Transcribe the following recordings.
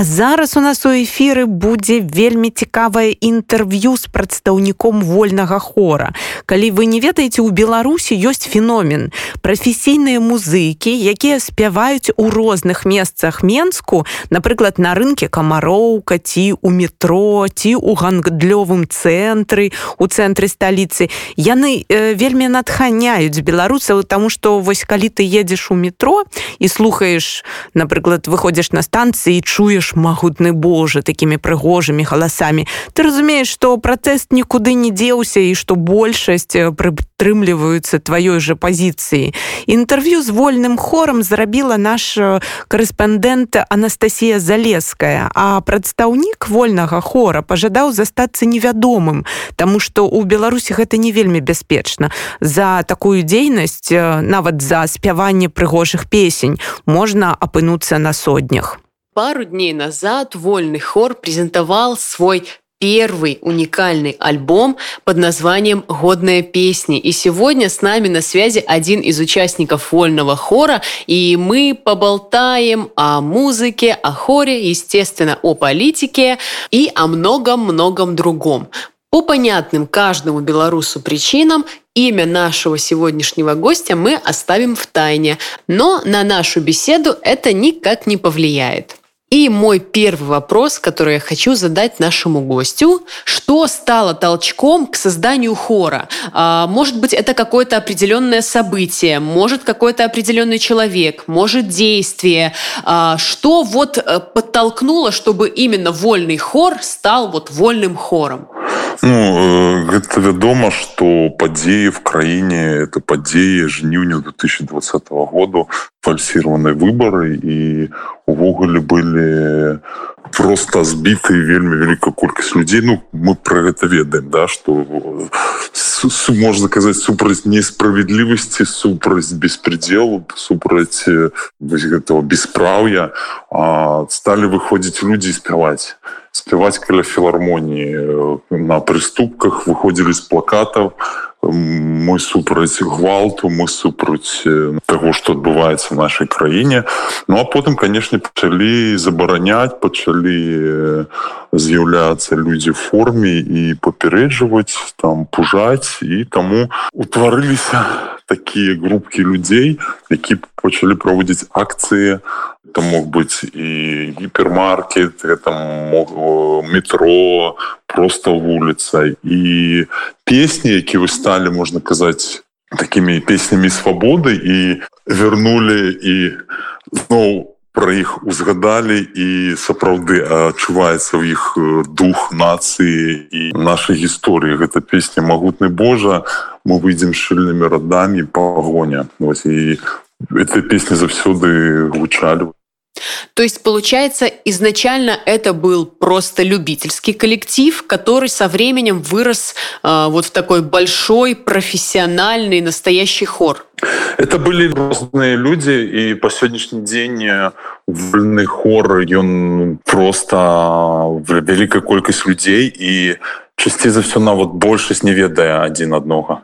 А зараз у нас у эфіры будзе вельмі цікавае інтэрв'ю з прадстаўніком вольнага хора. Калі вы не ведаеце, у Беларусі ёсць феномен. прафесійныя музыкі, якія спяваюць у розных месцах Менску, напрыклад, на рынке камароўка, ці у метро, ці ў гандлёвым цэнтры, у цэнтры сталіцы. Яны э, вельмі натханяюць беларусаў, таму што вось калі ты едзеш у метро і слухаеш, напрыклад, выходзіш на станцыі і чуеш магутны Божа такімі прыгожымі галасамі. Ты разумееш, што пратэст нікуды не дзеўся і што большасць прытрымліваюцца тваёй жа пазіцыі. Інтэрв'ю з вольным хорам зрабіла наш карэспандэнт Анастасія Залеская, а прадстаўнік вольнага хора пажадаў застацца невядомым, Таму што ў Беларусі гэта не вельмі бяспечна. За такую дзейнасць нават за спяванне прыгожых песень можна апынуцца на сотнях. Пару дней назад вольный хор презентовал свой первый уникальный альбом под названием «Годная песни». И сегодня с нами на связи один из участников вольного хора, и мы поболтаем о музыке, о хоре, естественно, о политике и о многом-многом другом. По понятным каждому белорусу причинам имя нашего сегодняшнего гостя мы оставим в тайне, но на нашу беседу это никак не повлияет. И мой первый вопрос, который я хочу задать нашему гостю, что стало толчком к созданию хора? А, может быть, это какое-то определенное событие, может, какой-то определенный человек, может, действие. А, что вот э, подтолкнуло, чтобы именно вольный хор стал вот вольным хором? Ну, гэта э, вядома што падзеі в краіне это падзеі жніўня 2020 году фальсіраваныя выбары і увогуле былі просто збіты вельмі вялікая колькасць людзей ну мы про гэта ведаем да что можна казаць супраць несправядлівасці супраць беспределу супраць гэтага бесправ'я сталі выходзіць людзі спяваць спяваць каля філармоніі на прыступках выходзілі з плакатаў мы супраць гвалту мы супраць того что адбываецца в нашай краіне. Ну а потым канешне пачалі забараняць пачалі з'яўляцца людзі форме і папярэджваць там пужаць і таму утварыліся такія групкі людзей які пачалі праводзіць акцыі это мог быць і гіпермаркет это мог метро просто вуліца і песні які вы сталі можна казаць такімі песнямі свабоды і вярнулі і зноў про іх узгадалі і сапраўды адчуваецца ў іх дух нацыі і нашай гісторыі. Гэта песня магутны Божа мы выйдзем шчыльнымі радамі пагоня. І этой песні заўсёды гучалі То есть, получается, изначально это был просто любительский коллектив, который со временем вырос э, вот в такой большой, профессиональный, настоящий хор. Это были разные люди, и по сегодняшний день вольный хор, он просто великая колькость людей, и часцей за все на вот большасць не ведая один одного.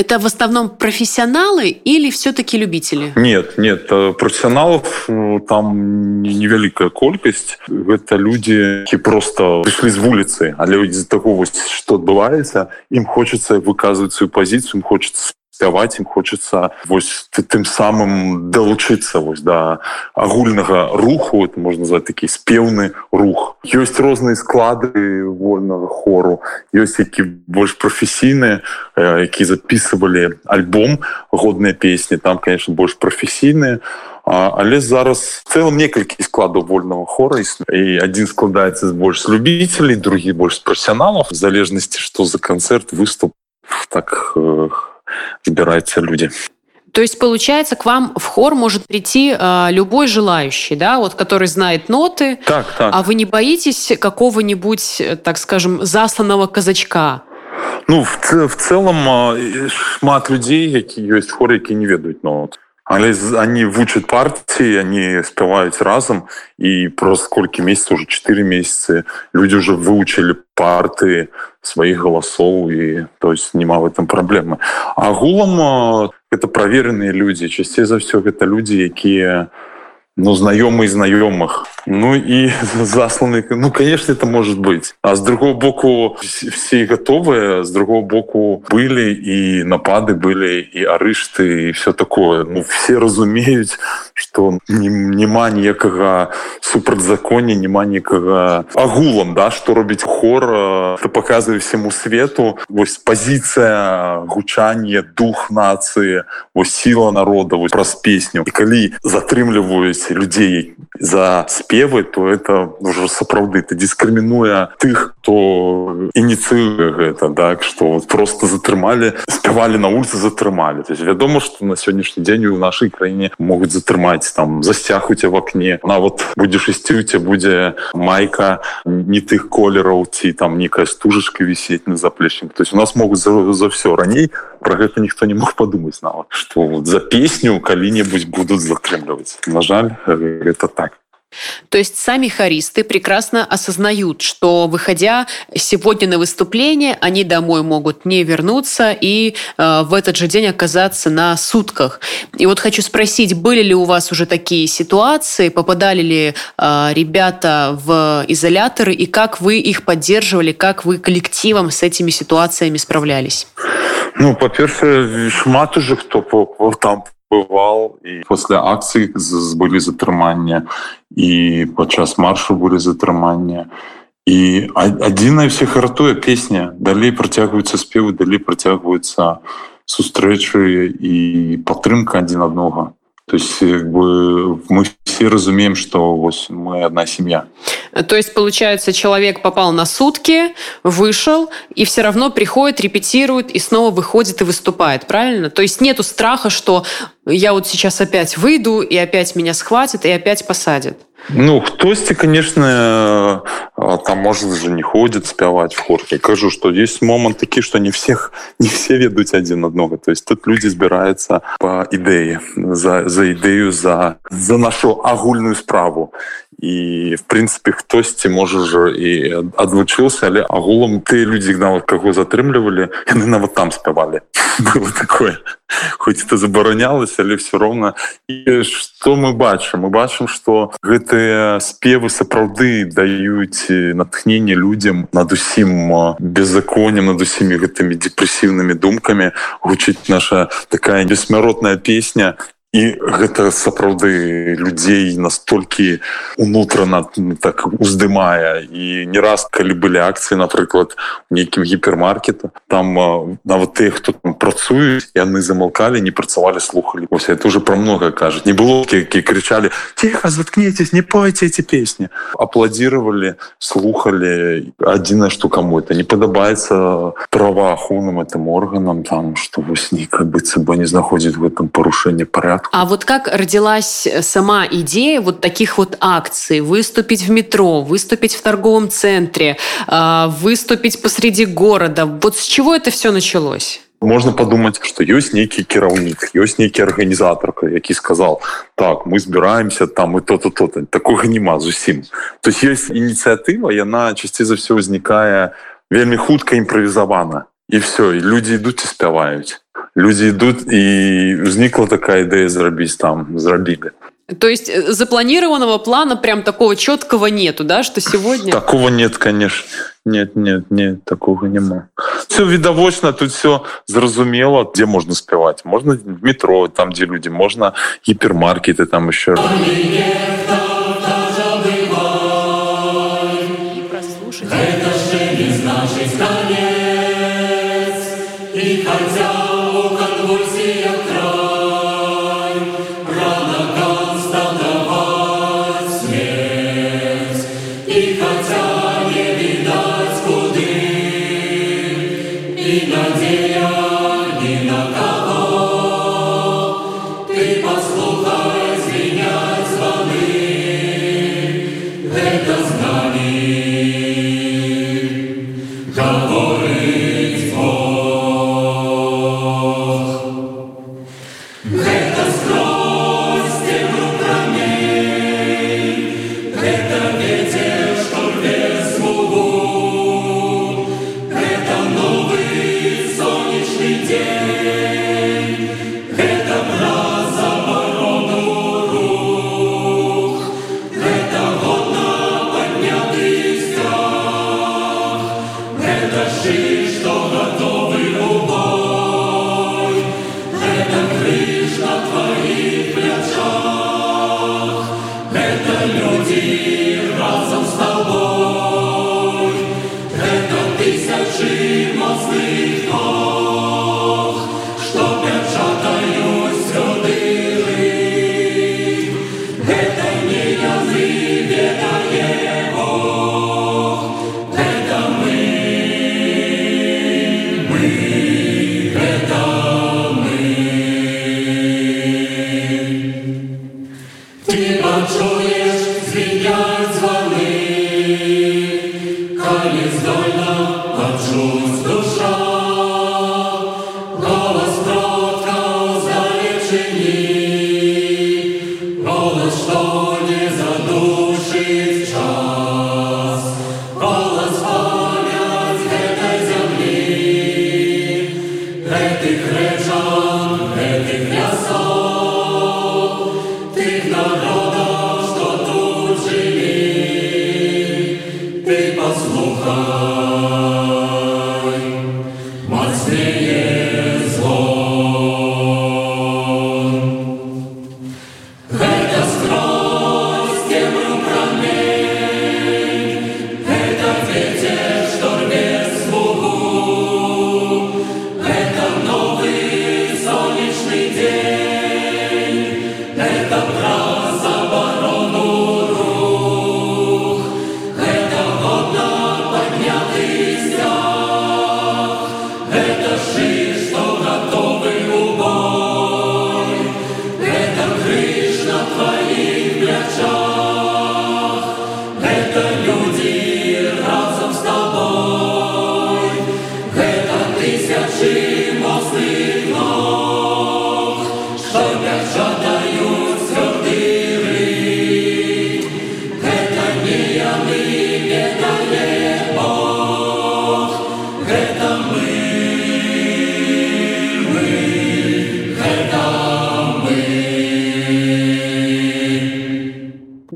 Это в основном профессионалы или все-таки любители? Нет, нет, э, профессионалов э, там невеликая колькость. Это люди, которые просто пришли с улицы, а из-за того, что отбывается, им хочется выказывать свою позицию, им хочется спяваць ім хочется вось тым самым далучыцца вось да агульнага руху это можна назвать такі спеўны рух. Ёсць розныя склады вольнага хору ёсць які больш прафесійныя які записывалі альбом годныя песні там конечно больш прафесійныя але зараз цэлым некалькі складаў вольного хора і один складаецца з больш любителей другі больш профессионалов в залежнасці что за концерт выступ так збираются люди. То есть, получается, к вам в хор может прийти э, любой желающий, да, вот, который знает ноты, так, так. а вы не боитесь какого-нибудь, так скажем, засланного казачка? Ну, в, в целом, шмат людей, які есть в хоре, які не ведают нот. Але они вучат партии, они спевают разом, и просто сколько месяцев, уже 4 месяца, люди уже выучили парты своих голосов, и то есть нема в этом проблемы. А гулом это проверенные люди. Частей за все это люди, которые ну, знаёмы знаёмых ну і засланы ну конечно это может быть. А с другого боку все готовые с другого боку были и напады были и арышты и все такое. Ну все разумеюць что няма ніякага супрацьзаконня няма нікага агулам да что робіць хор то показываю всему свету. Вось позиция гучанне дух нации вось сила народа вось праз песню і калі затрымліваюць людзей за спевы то это уже сапраўды ты дыскрымінуя тых хто ініцыюе гэта так что вот просто затрымалі спявалі на улице затрымалі то есть вядома что на сённяшні дзень у нашай краіне могуць затрымаць там засцяг у тебя в акне нават будзеш ісці у тебя будзе майка не тых колераў ці там некая стужачка вісець на заплечнік то есть у нас могуць за, за все раней про гэта ніхто не мог подумаць нават что вот за песню калі-небудзь будуць затрымліваць на жаль это так То есть сами хористы прекрасно осознают, что выходя сегодня на выступление, они домой могут не вернуться и э, в этот же день оказаться на сутках. И вот хочу спросить, были ли у вас уже такие ситуации, попадали ли э, ребята в изоляторы и как вы их поддерживали, как вы коллективом с этими ситуациями справлялись? Ну, по-перше, шмат уже кто там бывал і после акцыі былі затрымання і падчас маршу былі затрымання і адзіная всех ратуе песня. Далей працягваюцца спевы далей працягваюцца сустрэчы і падтрымка адзін аднога То есть как бы, мы все разумеем, что вот мы одна семья. То есть, получается, человек попал на сутки, вышел, и все равно приходит, репетирует, и снова выходит и выступает, правильно? То есть нету страха, что я вот сейчас опять выйду, и опять меня схватят, и опять посадят. Ну хтосьці конечно там может же не ходит спяваць в хор я кажу что есть момант такі что не всех не все ведаюць один аднога то есть тут люди збираются по ідэі за ідэю за за нашу агульную справу і в прынцыпе хтосьці можа же і адлучыўся але агулам ты людзі нават каго затрымлівалі яны нават там спявалі было такое. Хоть это забаранялось але все роўна і что мы бачым мы бачым что гэтыя спевы сапраўды даюць натхнение людям над усім беззаконнем над усімі гэтымі депрессіўнымі думкамі. Гучыць наша такая бессмяротная песня і гэта сапраўды людзей настолькі унутрана так уздымае. І не раз калі былі акцыі напрыклад нейкім гіпермаркета там нават тых хто працуюць яны замалкалі не працавалі слухали вось это уже про многое кажуць. Не было які кричалі тихо заткнитесь не пойте эти песни аплодировали слухали адзіна что кому это не падабаецца праваахоўным этим органам там что вось не как быцца бы не знаходзіць в этом парушэнне порядка порядку. А вот как родилась э, сама идея вот таких вот акций? Выступить в метро, выступить в торговом центре, выступить посреди города. Вот с чего это все началось? Можно подумать, что есть некий кіраўнік, есть некий организатор, які сказал: так мы збираемся там и то-то то-то такого нема зусім. То есть есть инициатива, и она часцей за все возникая вельмі хутка импровизована. И все, и люди идут и спяваюць люди идут и возникла такая идея зрабіць там зрабілі то есть э, запланированного плана прям такого четкого нету да что сегодня? Такого нет конечно. Нет нет нет такого нема все відавочна тут все зразумела где можно спяваць можно в метро там где люди можно гіпермаркеты там еще и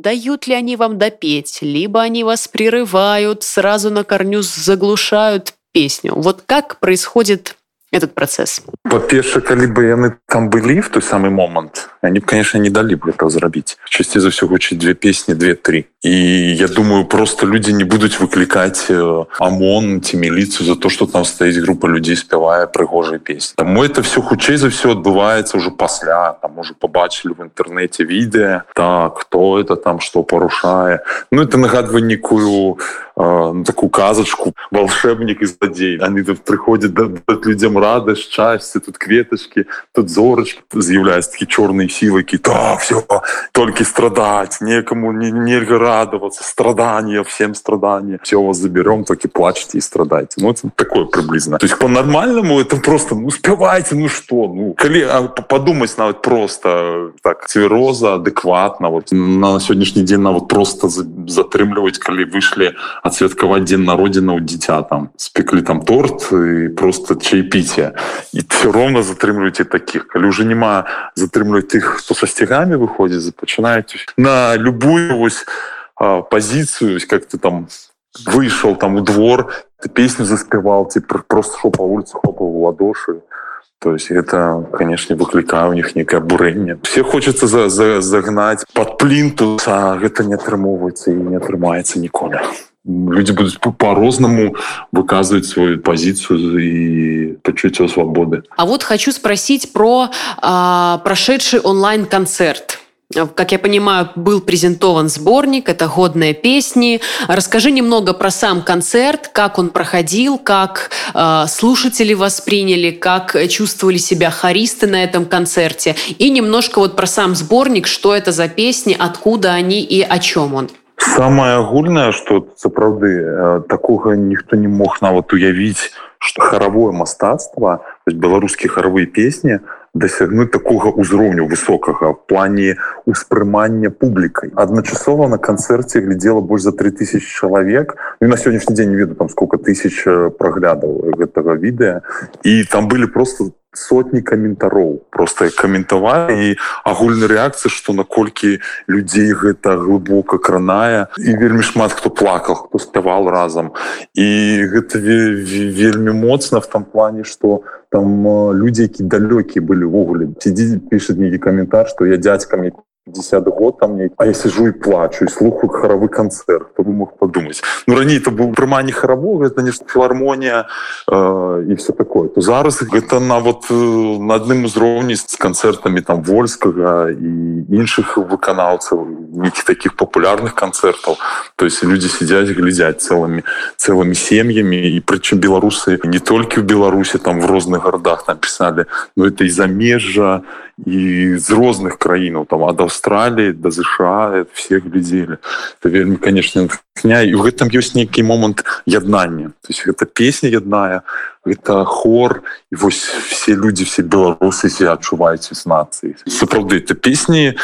дают ли они вам допеть, либо они вас прерывают, сразу на корню заглушают песню. Вот как происходит этот процесс. По-перша калі бы яны там былі в той самый момант они конечно не далі бы это зрабіць часці за все гучыць две песні две-три. І я думаю просто люди не будуць выклікаць ОМОН ці міліцыю за то что там стаіць група людзей спявае прыгожай песні Таму это все хутчэй за все адбываецца уже пасля там уже побачылі в інтэрнэце відэа так кто это там что парушае Ну это нагадвае некую такую казачку волшебнік і злодзей они прыходят людям радость счастье тут кветочки тут зорочки з'яўляюсь такі чорные сілыкі так все только страдать некому не нельга радоваться страдания всем страдания все вас заберем так и плачьте и страдайте ну это такое приблизно то есть по-нормальному это просто ну успевайте ну что ну коли подумать нават просто так цвяроза адекватно вот на сегодняшний день на вот просто затрымліваць калі вышли отсвяткаваць день народзіна у дзіця там спеклі там торт и просто чаепіце і все ровно затрымліваеце таких. Калі уже няма затрымліваць тых хто са сцягамі выходзіць пачынаюць на любую вось пазіцыю как ты там выйшаў там у двор ты песню заспявал ці просто шо по вуліцы хопа у ладошы то есть это конечно выклікае у них некое бурэнне все хочется за, за загнать под плінту а гэта не атрымоўваецца і не атрымаецца ніколі люди будут по-рознаму выказывать свою позицию и почувствие свободы. А вот хочу спросить про а, прошедший онлайн-концерт. Как я понимаю, был презентован сборник, это годные песни. Расскажи немного про сам концерт, как он проходил, как э, слушатели восприняли, как чувствовали себя хористы на этом концерте. И немножко вот про сам сборник, что это за песни, откуда они и о чем он самое агульнае что сапраўды э, такога ніхто не мог нават уявіць что харавое мастацтва беларускія харавыя песні дасягнуць такога ўзроўню высокага плане успрымання публікай. Адначасова на канцэрце глядзела больш за 3000 чалавек. І на сённяшні дзень не веду там сколько тысяч э, праглядаў гэтага відэа. І там былі просто там сотні каментароў просто каментавалі і агульнай рэакцыі што наколькі людзей гэта глыбока кранае. І вельмі шмат хто плакал хто спявал разам. І гэта вельмі моцна в там плане что там людзі які далёкія былі ўвогуле. Сидзі пішаць нейкі каментар што я дядзька мне 50 год там мне а я сижу и плачу и слухаю хоровы концерт. Кто бы мог подумать? Ну раней это был прыманне хорового это не филармония э, и все такое. То зараз это на вот э, на адным узроўні с концертами там вольскага и іншых выканаўцаў неких таких популярных концертов. То есть люди сидят глядят целыми целыми сем'ями и причем беларусы не только в беларуси там в розных городах написали. Но это и замежжа і з розных краінаў там ад Аўстраліі да ЗША все глядзелі это вельмі конечно натхня. І в гэтым ёсць нейкі момант яднання то есть гэта песня ядная это хор і вось все люди все беларусы себя адчуваюць з нацыі сапраўды это песні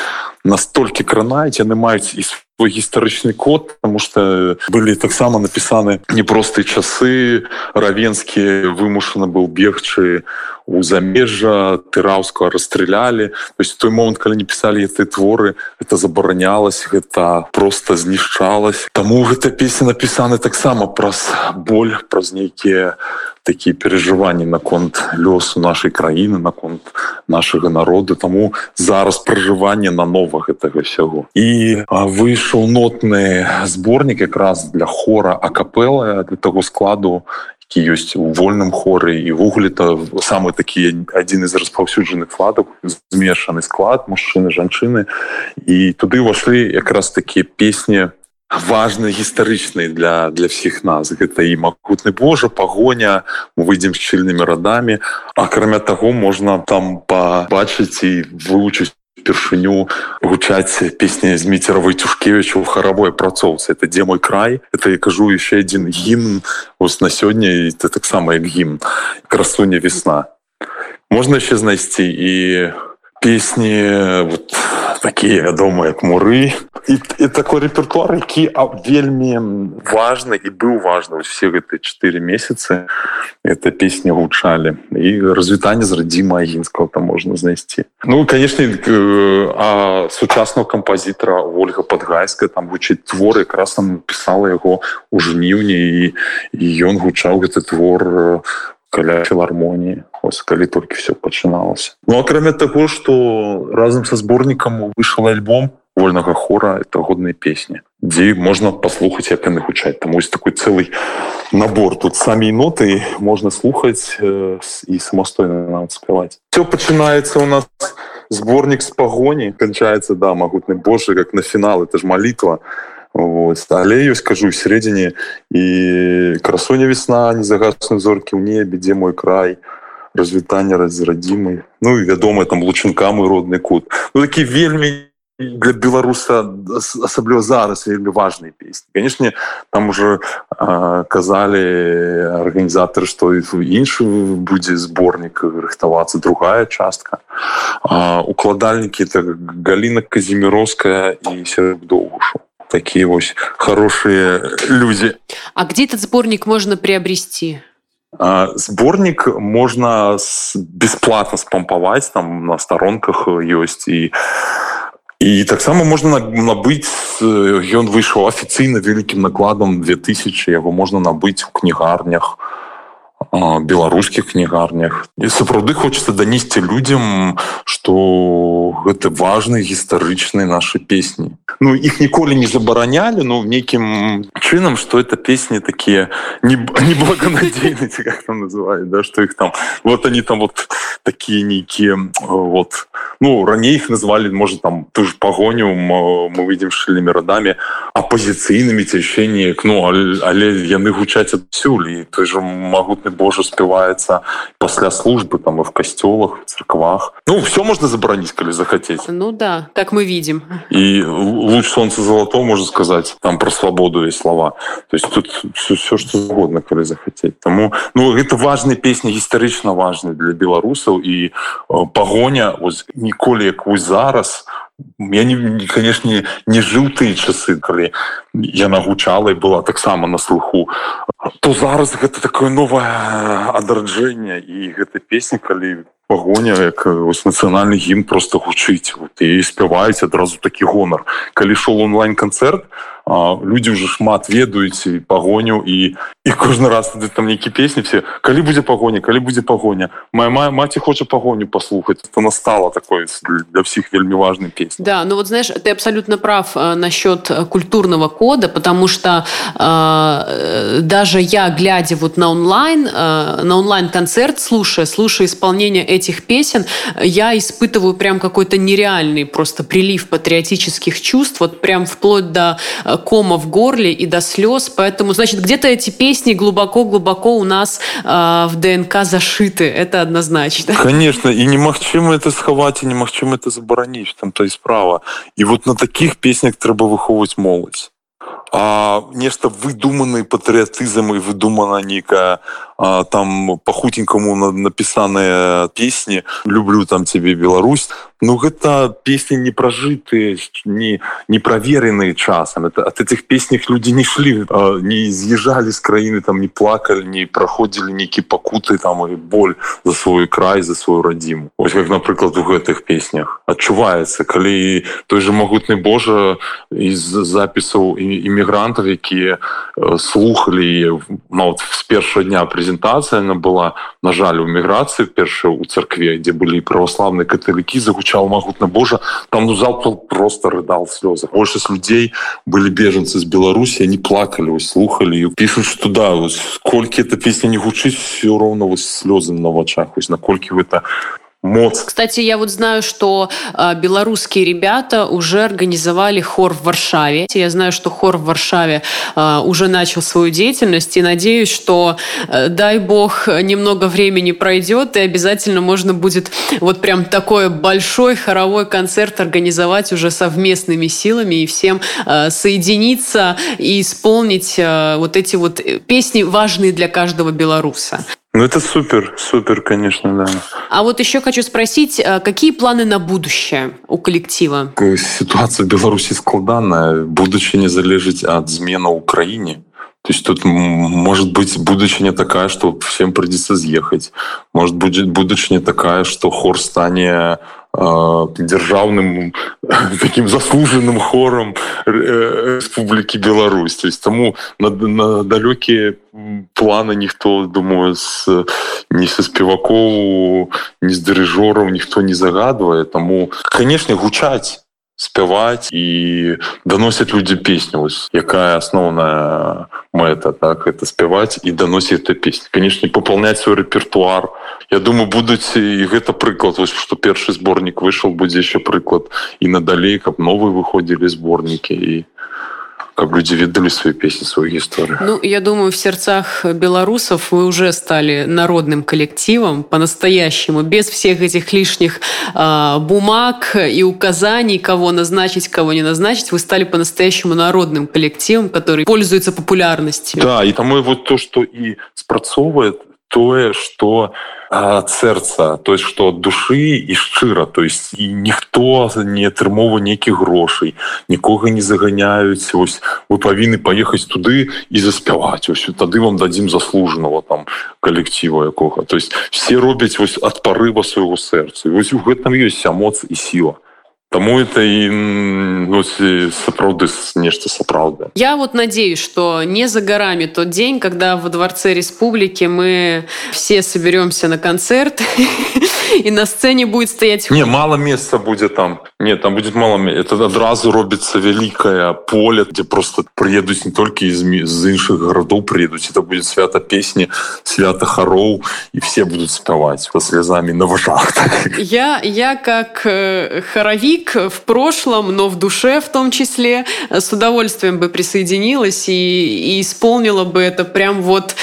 настолькі кранаюць яны маюць і свой гістарычны код потому что былі таксама напісаны непростыя часы равенскі вымушаны быў бегчы у замежжа тыраўскага расстралялі. То есть той момант калі не пісалі этой творы это забаранялась гэта просто знішчалась таму гэта песня напісаны таксама праз боль праз нейкія такія перажыванні наконт лёсу нашай краіны наконт нашага народу таму зараз пражыванне на нова гэтага ўсяго і выйшаў нотны зборнік якраз для хора акапела для таго складу які ёсць у вольным хоры і то самы такі адзін з распаўсюджаных кладак змешаны склад мужчыны жанчыны і туды ўвашлі якраз такія песні важны гістарычны для для всіх нас. Гэта і магутны Божа пагоня выйдзем шчыльнымі радамі акрамя таго можна там пабачыць і вывучыць першыню гучаць песні з міцеравой цюшкевичу у харавой працоўцы это дзе мой край? Это я кажу еще один гімн вось на сёння это таксама як гімн красуня весна можна яшчэ знайсці і песні вот такія вядомыя як муры. І, і такой рэпертуар які вельмі важны і быў важны все гэтыя чатыры месяцы эта песня гучалі і развітанне з радзіма агінского там можна знайсці ну конечно а сучасного кампазітара ольга подгайская там вучыць творы якраз там пісала яго у жніўні і, і ён гучаў гэты твор у каля філармоніі ось калі толькі все пачыналася ну акрамя таго что разам са зборнікам выйшаў альбом вольнага хора это годныя песні дзе можна паслухаць як яны гучаць там ось такой цэлый набор тут самі ноты можна слухаць э, і самастойна нам спяваць все пачынаецца у нас. Зборнік з пагоні канчаецца да магутны Божы как на фінал это ж молитва Вот. але ёсць кажу сярэдзіне і красуня весна не загасны зоркі ў небе дзе мой край развітання разрадзімы Ну і вядома там лучынка мой родны кут. Ну, такі вельмі для беларуса асабліва зараз вельмі важныя песні. Канешне там уже казалі арганізатары што іншы будзе зборнік рыхтавацца другая частка. Укладальнікі так галіна казіміровская і серп доўгушу такие вось хорошие люди. А где этот сборник можно приобрести? Сборник можно бесплатно спампаваць там на сторонках ёсць і і таксама можна набыць ён выйшаў афіцыйна вялікім накладам 2000 яго можна набыць у кнігарнях у беларускіх кнігарнях. І сапраўды хочется данесці людям что гэта важны гістарычныя наши песні. Ну их ніколі не забаранялі но нейкім чынам что это песни такія не, не благонадзейны как там называют да что их там вот они там вот такие нейкія вот. Ну раней их назвали может там ту ж пагоню мы выйдем шыльными радами апозіцыйнымі цячэнні ну але яны гучаць адсюль і той же могутны Боже спяваецца пасля службы там и в касцёлах церквах. Ну все можно забараніць калі захацець ну да как мы видим. И луч солнца золото можно сказать там про свободу и слова. То есть тут все, все что угодно калі захацець тому ну это важные песни гістарычна важны для беларусаў і э, пагоня ніколі як вы зараз у я не конечно не жыў тыя часы калі яна гучала і была таксама на слуху. То зараз гэта такое новае адраджэнне і гэта песня калі пагоня як вось нацыянальны гімн просто гучыць. Вот, і спяваюць адразу такі гонар. Калі шоу онлайн-канцэрт людзі ўжо шмат ведаюць і пагоню і і кожны раз там нейкі песні все калі будзе пагоня калі будзе пагоня моя моя маці хоча пагоню паслухаць то настала такой для всіх вельмі важной песни да ну вот знаешь ты абсолютно прав э, насчет культурного кода потому что э, даже я глядя вот на онлайн э, на онлайн концерт слушая слушая исполнение этих песен я испытываю прям какой-то нереальный просто прилив патриотических чувств вот прям вплоть до э, кома в горле и до слез. Поэтому, значит, где-то эти песни глубоко-глубоко у нас э, в ДНК зашиты. Это однозначно. Конечно. И немагчыма это схаваць, и немагчыма это забараніць. Там то и справа. И вот на таких песнях трэба выхоўваць моладзь. А нешта выдуманы патрыятызм і выдумана нейкая там по хутенькаму напісаныя песні люблю там тебе Беларусь Ну гэта песні не пражытыя не не правереныя часам это от этих песнях люди не шлі не з'езжалі з краіны там не плакалі не праходзілі нейкі пакуты там і боль за свой край за свою радзіму ось как напрыклад у гэтых песнях адчуваецца калі той же могутны Божа из запісаў іммігрантаў якія слухали ну, с першого дня прэзентацыя она была на жаль у міграцыі першая у царкве дзе былі православныя каталікі загучалі кричал могутно Боже, там ну, зал просто рыдал слезы. Большасць людей были беженцы з Беларусі, они слухали и пишут, что да, вось, сколькі эта песня не гучыць, все ровно вось, слезы на вачах, вось, наколькі это моц. Кстати, я вот знаю, что э, белорусские ребята уже организовали хор в Варшаве. Я знаю, что хор в Варшаве э, уже начал свою деятельность и надеюсь, что, э, дай бог, немного времени пройдет и обязательно можно будет вот прям такой большой хоровой концерт организовать уже совместными силами и всем э, соединиться и исполнить вот эти вот песни важные для каждого белоруса. Ну, это супер, супер, конечно, да. А вот еще хочу спросить, э, какие планы на будущее у коллектива? Ситуация в Беларуси складанная. Будущее не залежит от змена Украине. То есть тут может быть будущее такая, что всем придется съехать. Может быть будущее такая, что хор станет дзяржаўным таким заслужаным хорам Республікі Беларусь. То есть таму на, на далёкія планы ніхто думаю с не са спевакоў не з дырыжораў ніхто не загадвае таму канешне гучаць спяваць і даносяць людзі песню якая асноўная мэта так это спяваць і даносіць эту песню. Канешне папаўняць свой рэпертуар Я думаю будуць і гэта прыклад вось што першы зборнік выйшаў будзе яшчэ прыклад і надалей каб новыя выходзілі зборнікі і как люди ведали свои песни, свою историю. Ну, я думаю, в сердцах белорусов вы уже стали народным коллективом по-настоящему, без всех этих лишних э, бумаг и указаний, кого назначить, кого не назначить. Вы стали по-настоящему народным коллективом, который пользуется популярностью. Да, и тому вот то, что и спрацовывает, тое что ад сэрца то есть что ад душы і шчыра то есть і ніхто не атрымоўва нейкіх грошай нікога не заганяюць ось вы павінны паехаць туды і заспяваць ось тады вам дадзім заслужанного там калектива якога. То есть все робяць вось ад парыва свайго сэрца. Вось у гэтым ёсць эмоц і сіла Таму это і ну, сапраўды нешта сапраўда. Я вот надеюсь, что не за горами тот день, когда во Дворце Республики мы все соберемся на концерт, и на сцене будет стоять... Не, мало места будет там. Нет, там будет мало. Это одразу робится великое поле, где просто приедут не только из, из іншых городов приедут. Это будет свято песни, свято хоров, и все будут спевать со слезами на вожах. Я, я как э, хоровик в прошлом, но в душе в том числе, с удовольствием бы присоединилась и, и исполнила бы это прям вот,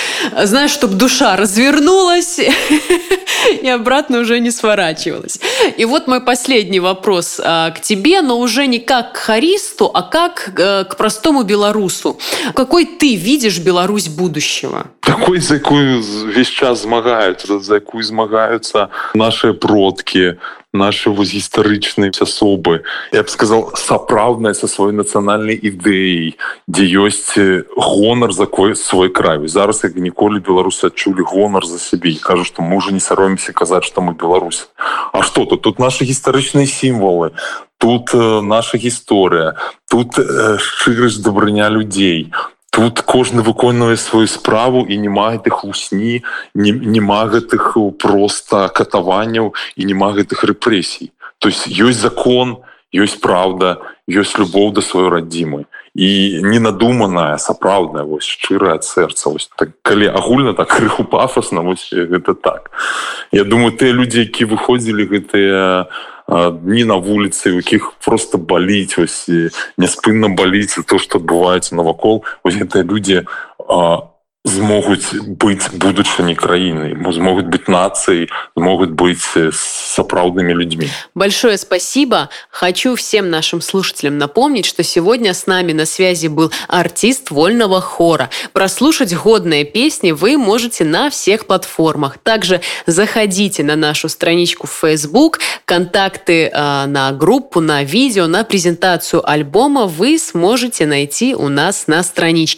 знаешь, чтобы душа развернулась и обратно уже не сворачивалась. И вот мой последний вопрос а, к тебе, но уже не как к харисту, а как э, к простому белорусу. Какой ты видишь Беларусь будущего? такой за якую весь час змагаюцца за якую змагаюцца наши продкі наши вось гістарычныя асобы я б сказал сапраўдная со сваёй нацыянальнай ідэяй дзе ёсць гонар за кой свой край. Зараз як ніколі беларусы адчулі гонар за сябе і кажу што мы уже не саромся казаць што мы Беларусь А что тут? Тут наши гістарычныя сімвалы тут э, наша гісторыя тут э, шчырасць дабрыня людзей тут кожны выконвае сваю справу і няма гэтых хлусні няма гэтых просто катаванняў і няма гэтых рэпрэсій. То есть ёсць закон ёсць праўда ёсць любоў да сваёй радзімы. І ненадуманая сапраўдная вось шчырая сэрца вось так калі агульна так крыху пафосна вось гэта так. Я думаю тыя людзі які выходзілі гэтыя дні на вуліцы якіх просто баліць ось няспынна баліць то что адбываецца навакол ось гэтыя людзі змогуць быць будучыні краіны змогуць быть нацыяй могут быть сапраўдными людьми большое спасибо хочу всем нашим слушателям напомнить что сегодня с нами на связи был артист вольного хора прослушать годные песни вы можете на всех платформах также заходите на нашу страничку в facebook контакты э, на группу на видео на презентацию альбома вы сможете найти у нас на страничке